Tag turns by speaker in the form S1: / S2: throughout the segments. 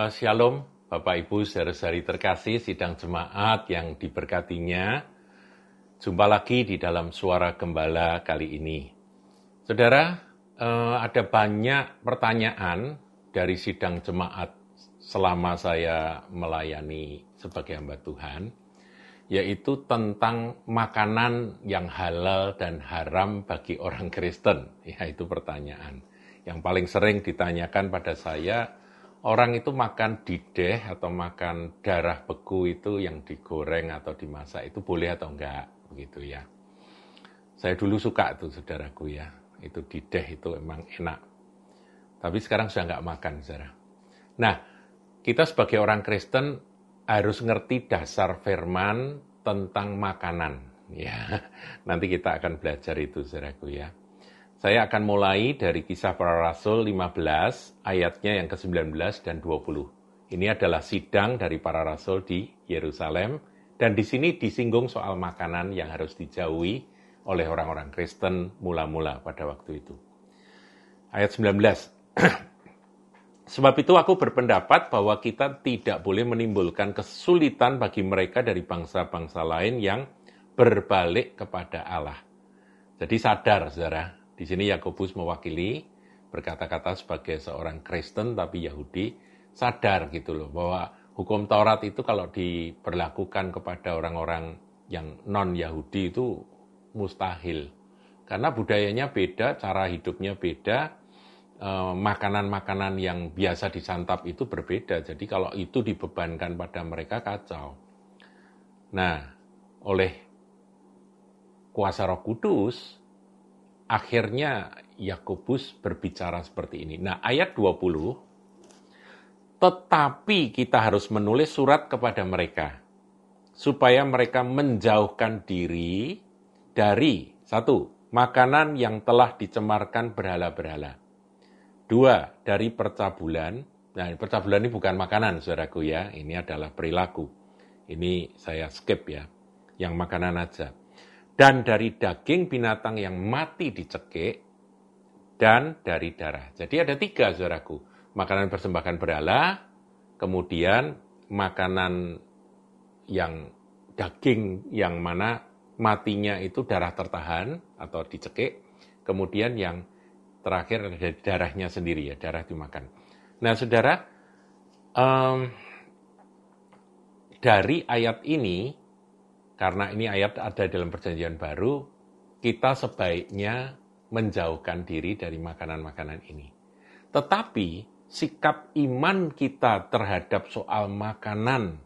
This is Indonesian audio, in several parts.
S1: Uh, shalom, Bapak Ibu, saudara-saudari terkasih, sidang jemaat yang diberkatinya. Jumpa lagi di dalam suara gembala kali ini. Saudara, uh, ada banyak pertanyaan dari sidang jemaat selama saya melayani sebagai hamba Tuhan, yaitu tentang makanan yang halal dan haram bagi orang Kristen. Ya, itu pertanyaan. Yang paling sering ditanyakan pada saya, orang itu makan dideh atau makan darah beku itu yang digoreng atau dimasak itu boleh atau enggak begitu ya. Saya dulu suka tuh saudaraku ya, itu dideh itu emang enak. Tapi sekarang sudah enggak makan saudara. Nah, kita sebagai orang Kristen harus ngerti dasar firman tentang makanan. Ya, nanti kita akan belajar itu saudaraku ya. Saya akan mulai dari kisah para rasul 15 ayatnya yang ke-19 dan 20. Ini adalah sidang dari para rasul di Yerusalem dan di sini disinggung soal makanan yang harus dijauhi oleh orang-orang Kristen mula-mula pada waktu itu. Ayat 19. Sebab itu aku berpendapat bahwa kita tidak boleh menimbulkan kesulitan bagi mereka dari bangsa-bangsa lain yang berbalik kepada Allah. Jadi sadar, saudara, di sini Yakobus mewakili berkata-kata sebagai seorang Kristen tapi Yahudi sadar gitu loh bahwa hukum Taurat itu kalau diberlakukan kepada orang-orang yang non Yahudi itu mustahil karena budayanya beda, cara hidupnya beda, eh, makanan-makanan yang biasa disantap itu berbeda. Jadi kalau itu dibebankan pada mereka kacau. Nah, oleh kuasa Roh Kudus akhirnya Yakobus berbicara seperti ini. Nah, ayat 20, tetapi kita harus menulis surat kepada mereka, supaya mereka menjauhkan diri dari, satu, makanan yang telah dicemarkan berhala-berhala. Dua, dari percabulan. Nah, percabulan ini bukan makanan, saudaraku ya. Ini adalah perilaku. Ini saya skip ya. Yang makanan aja dan dari daging binatang yang mati dicekik, dan dari darah. Jadi ada tiga, saudaraku. Makanan persembahkan berhala, kemudian makanan yang daging yang mana matinya itu darah tertahan atau dicekik, kemudian yang terakhir ada darahnya sendiri ya, darah dimakan. Nah, saudara, um, dari ayat ini karena ini ayat ada dalam perjanjian baru, kita sebaiknya menjauhkan diri dari makanan-makanan ini. Tetapi sikap iman kita terhadap soal makanan,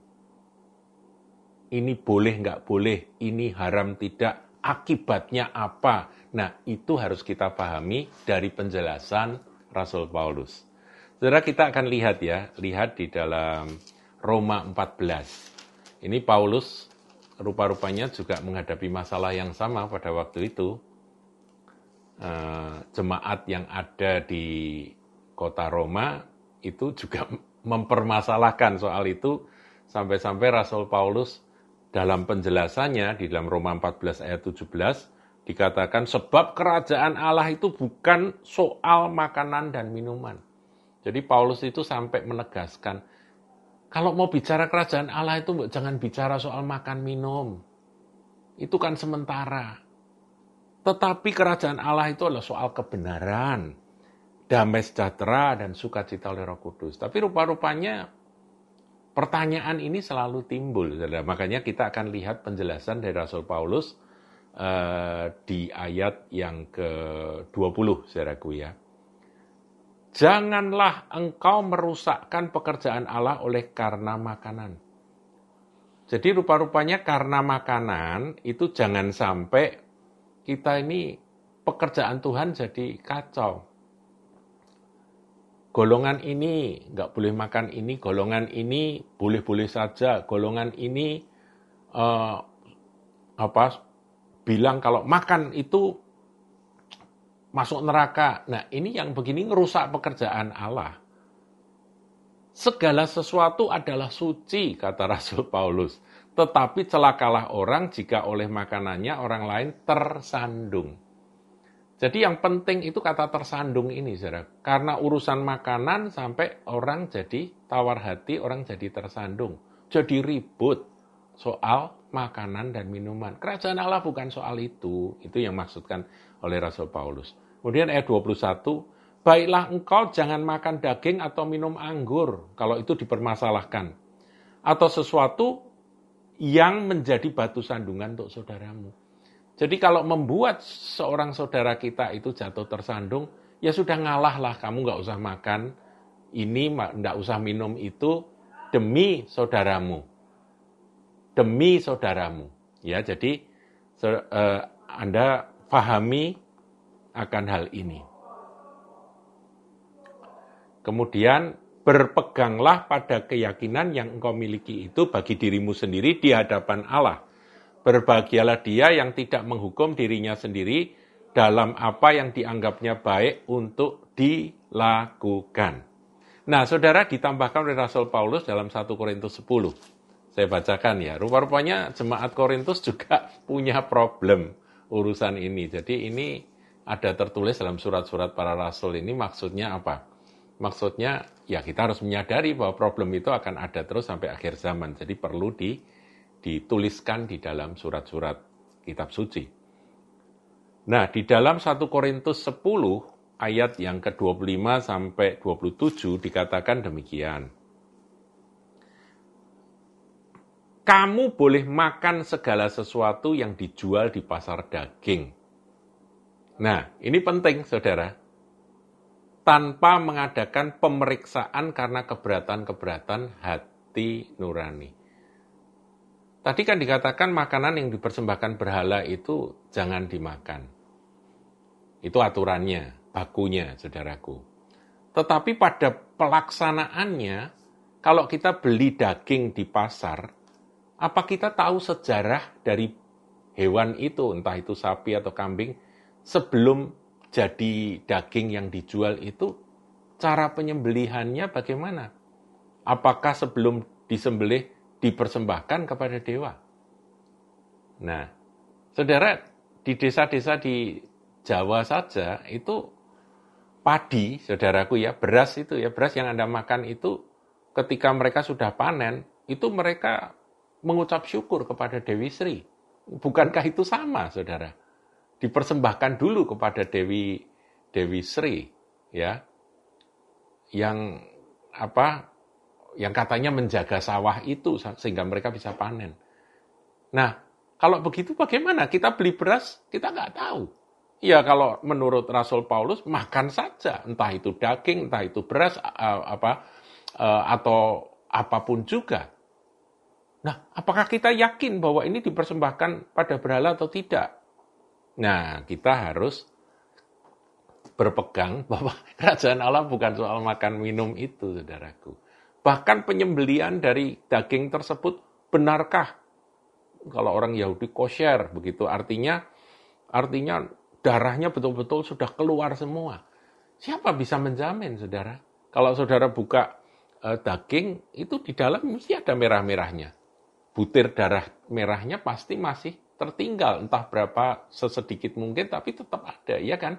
S1: ini boleh nggak boleh, ini haram tidak, akibatnya apa? Nah, itu harus kita pahami dari penjelasan Rasul Paulus. Saudara kita akan lihat ya, lihat di dalam Roma 14. Ini Paulus rupa-rupanya juga menghadapi masalah yang sama pada waktu itu. Uh, jemaat yang ada di kota Roma itu juga mempermasalahkan soal itu sampai-sampai Rasul Paulus dalam penjelasannya di dalam Roma 14 ayat 17 dikatakan sebab kerajaan Allah itu bukan soal makanan dan minuman. Jadi Paulus itu sampai menegaskan kalau mau bicara kerajaan Allah itu jangan bicara soal makan minum. Itu kan sementara. Tetapi kerajaan Allah itu adalah soal kebenaran, damai sejahtera, dan sukacita oleh roh kudus. Tapi rupa-rupanya pertanyaan ini selalu timbul. Makanya kita akan lihat penjelasan dari Rasul Paulus uh, di ayat yang ke-20, saudaraku ya. Janganlah engkau merusakkan pekerjaan Allah oleh karena makanan. Jadi rupa-rupanya karena makanan itu jangan sampai kita ini pekerjaan Tuhan jadi kacau. Golongan ini nggak boleh makan ini, golongan ini boleh-boleh saja, golongan ini uh, apa bilang kalau makan itu masuk neraka. Nah, ini yang begini ngerusak pekerjaan Allah. Segala sesuatu adalah suci, kata Rasul Paulus. Tetapi celakalah orang jika oleh makanannya orang lain tersandung. Jadi yang penting itu kata tersandung ini, saudara. Karena urusan makanan sampai orang jadi tawar hati, orang jadi tersandung. Jadi ribut soal makanan dan minuman. Kerajaan Allah bukan soal itu. Itu yang maksudkan oleh Rasul Paulus. Kemudian ayat 21, Baiklah engkau jangan makan daging atau minum anggur, kalau itu dipermasalahkan. Atau sesuatu yang menjadi batu sandungan untuk saudaramu jadi kalau membuat seorang saudara kita itu jatuh tersandung, ya sudah ngalah lah, kamu nggak usah makan ini, nggak usah minum itu demi saudaramu, demi saudaramu. Ya, jadi uh, Anda pahami akan hal ini. Kemudian berpeganglah pada keyakinan yang engkau miliki itu bagi dirimu sendiri di hadapan Allah Berbahagialah dia yang tidak menghukum dirinya sendiri dalam apa yang dianggapnya baik untuk dilakukan. Nah, saudara ditambahkan oleh Rasul Paulus dalam 1 Korintus 10. Saya bacakan ya. Rupa-rupanya jemaat Korintus juga punya problem urusan ini. Jadi ini ada tertulis dalam surat-surat para rasul ini maksudnya apa? Maksudnya ya kita harus menyadari bahwa problem itu akan ada terus sampai akhir zaman. Jadi perlu di dituliskan di dalam surat-surat kitab suci. Nah, di dalam 1 Korintus 10 ayat yang ke-25 sampai 27 dikatakan demikian. Kamu boleh makan segala sesuatu yang dijual di pasar daging. Nah, ini penting, saudara. Tanpa mengadakan pemeriksaan karena keberatan-keberatan hati nurani. Tadi kan dikatakan makanan yang dipersembahkan berhala itu jangan dimakan. Itu aturannya, bakunya, saudaraku. Tetapi pada pelaksanaannya, kalau kita beli daging di pasar, apa kita tahu sejarah dari hewan itu, entah itu sapi atau kambing, sebelum jadi daging yang dijual itu, cara penyembelihannya bagaimana? Apakah sebelum disembelih dipersembahkan kepada dewa. Nah, saudara, di desa-desa di Jawa saja itu padi, saudaraku ya, beras itu ya, beras yang Anda makan itu ketika mereka sudah panen, itu mereka mengucap syukur kepada Dewi Sri. Bukankah itu sama, saudara? Dipersembahkan dulu kepada Dewi Dewi Sri, ya, yang apa yang katanya menjaga sawah itu sehingga mereka bisa panen. Nah, kalau begitu bagaimana? Kita beli beras, kita nggak tahu. Ya kalau menurut Rasul Paulus makan saja, entah itu daging, entah itu beras, apa atau apa pun juga. Nah, apakah kita yakin bahwa ini dipersembahkan pada berhala atau tidak? Nah, kita harus berpegang bahwa kerajaan Allah bukan soal makan minum itu, saudaraku. Bahkan penyembelian dari daging tersebut benarkah? Kalau orang Yahudi kosher begitu artinya artinya darahnya betul-betul sudah keluar semua. Siapa bisa menjamin, Saudara? Kalau Saudara buka e, daging itu di dalam mesti ada merah-merahnya. Butir darah merahnya pasti masih tertinggal entah berapa sesedikit mungkin tapi tetap ada, ya kan?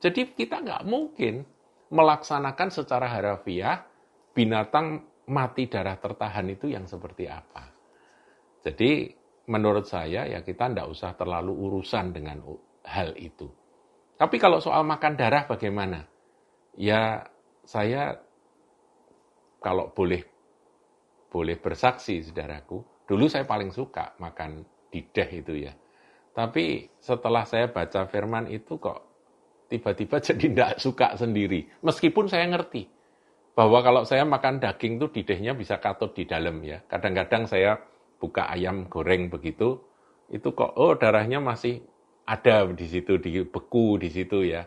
S1: Jadi kita nggak mungkin melaksanakan secara harafiah binatang mati darah tertahan itu yang seperti apa. Jadi menurut saya ya kita tidak usah terlalu urusan dengan hal itu. Tapi kalau soal makan darah bagaimana? Ya saya kalau boleh boleh bersaksi saudaraku, dulu saya paling suka makan dideh itu ya. Tapi setelah saya baca firman itu kok tiba-tiba jadi tidak suka sendiri. Meskipun saya ngerti bahwa kalau saya makan daging tuh didehnya bisa katut di dalam ya. Kadang-kadang saya buka ayam goreng begitu, itu kok oh darahnya masih ada di situ di beku di situ ya.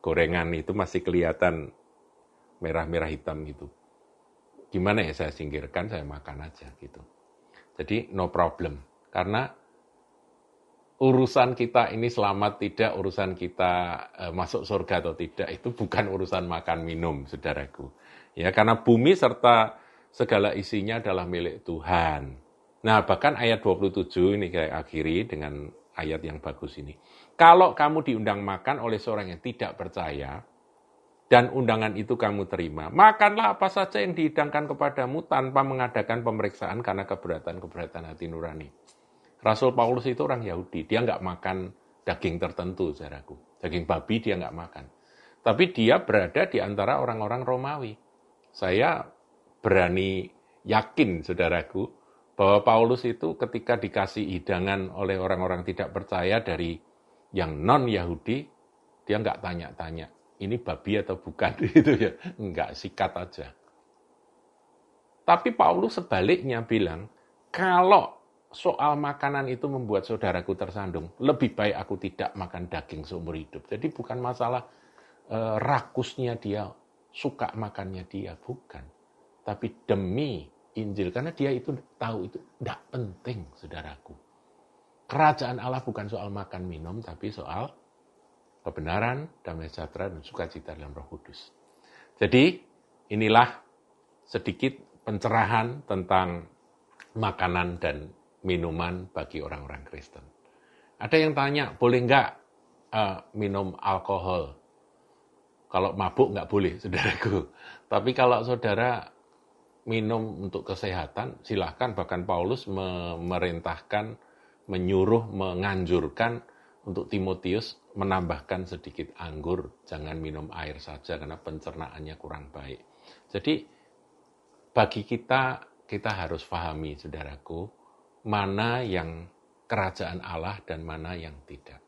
S1: Gorengan itu masih kelihatan merah-merah hitam gitu. Gimana ya saya singkirkan, saya makan aja gitu. Jadi no problem. Karena urusan kita ini selamat tidak, urusan kita e, masuk surga atau tidak, itu bukan urusan makan minum, saudaraku. Ya, karena bumi serta segala isinya adalah milik Tuhan. Nah, bahkan ayat 27 ini kayak akhiri dengan ayat yang bagus ini. Kalau kamu diundang makan oleh seorang yang tidak percaya, dan undangan itu kamu terima, makanlah apa saja yang dihidangkan kepadamu tanpa mengadakan pemeriksaan karena keberatan-keberatan hati nurani. Rasul Paulus itu orang Yahudi, dia nggak makan daging tertentu, saudaraku. Daging babi dia nggak makan. Tapi dia berada di antara orang-orang Romawi. Saya berani yakin, saudaraku, bahwa Paulus itu ketika dikasih hidangan oleh orang-orang tidak percaya dari yang non-Yahudi, dia nggak tanya-tanya ini babi atau bukan itu ya enggak sikat aja tapi Paulus sebaliknya bilang kalau soal makanan itu membuat saudaraku tersandung. Lebih baik aku tidak makan daging seumur hidup. Jadi bukan masalah e, rakusnya dia suka makannya dia bukan. Tapi demi Injil karena dia itu tahu itu tidak penting saudaraku. Kerajaan Allah bukan soal makan minum tapi soal kebenaran, damai sejahtera, dan sukacita dalam roh kudus. Jadi inilah sedikit pencerahan tentang makanan dan minuman bagi orang-orang Kristen. Ada yang tanya, boleh nggak uh, minum alkohol? Kalau mabuk nggak boleh, saudaraku. Tapi kalau saudara minum untuk kesehatan, silahkan. Bahkan Paulus memerintahkan, menyuruh, menganjurkan untuk Timotius menambahkan sedikit anggur, jangan minum air saja karena pencernaannya kurang baik. Jadi bagi kita, kita harus pahami, saudaraku, mana yang kerajaan Allah dan mana yang tidak.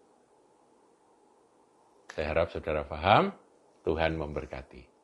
S1: Saya harap saudara paham, Tuhan memberkati.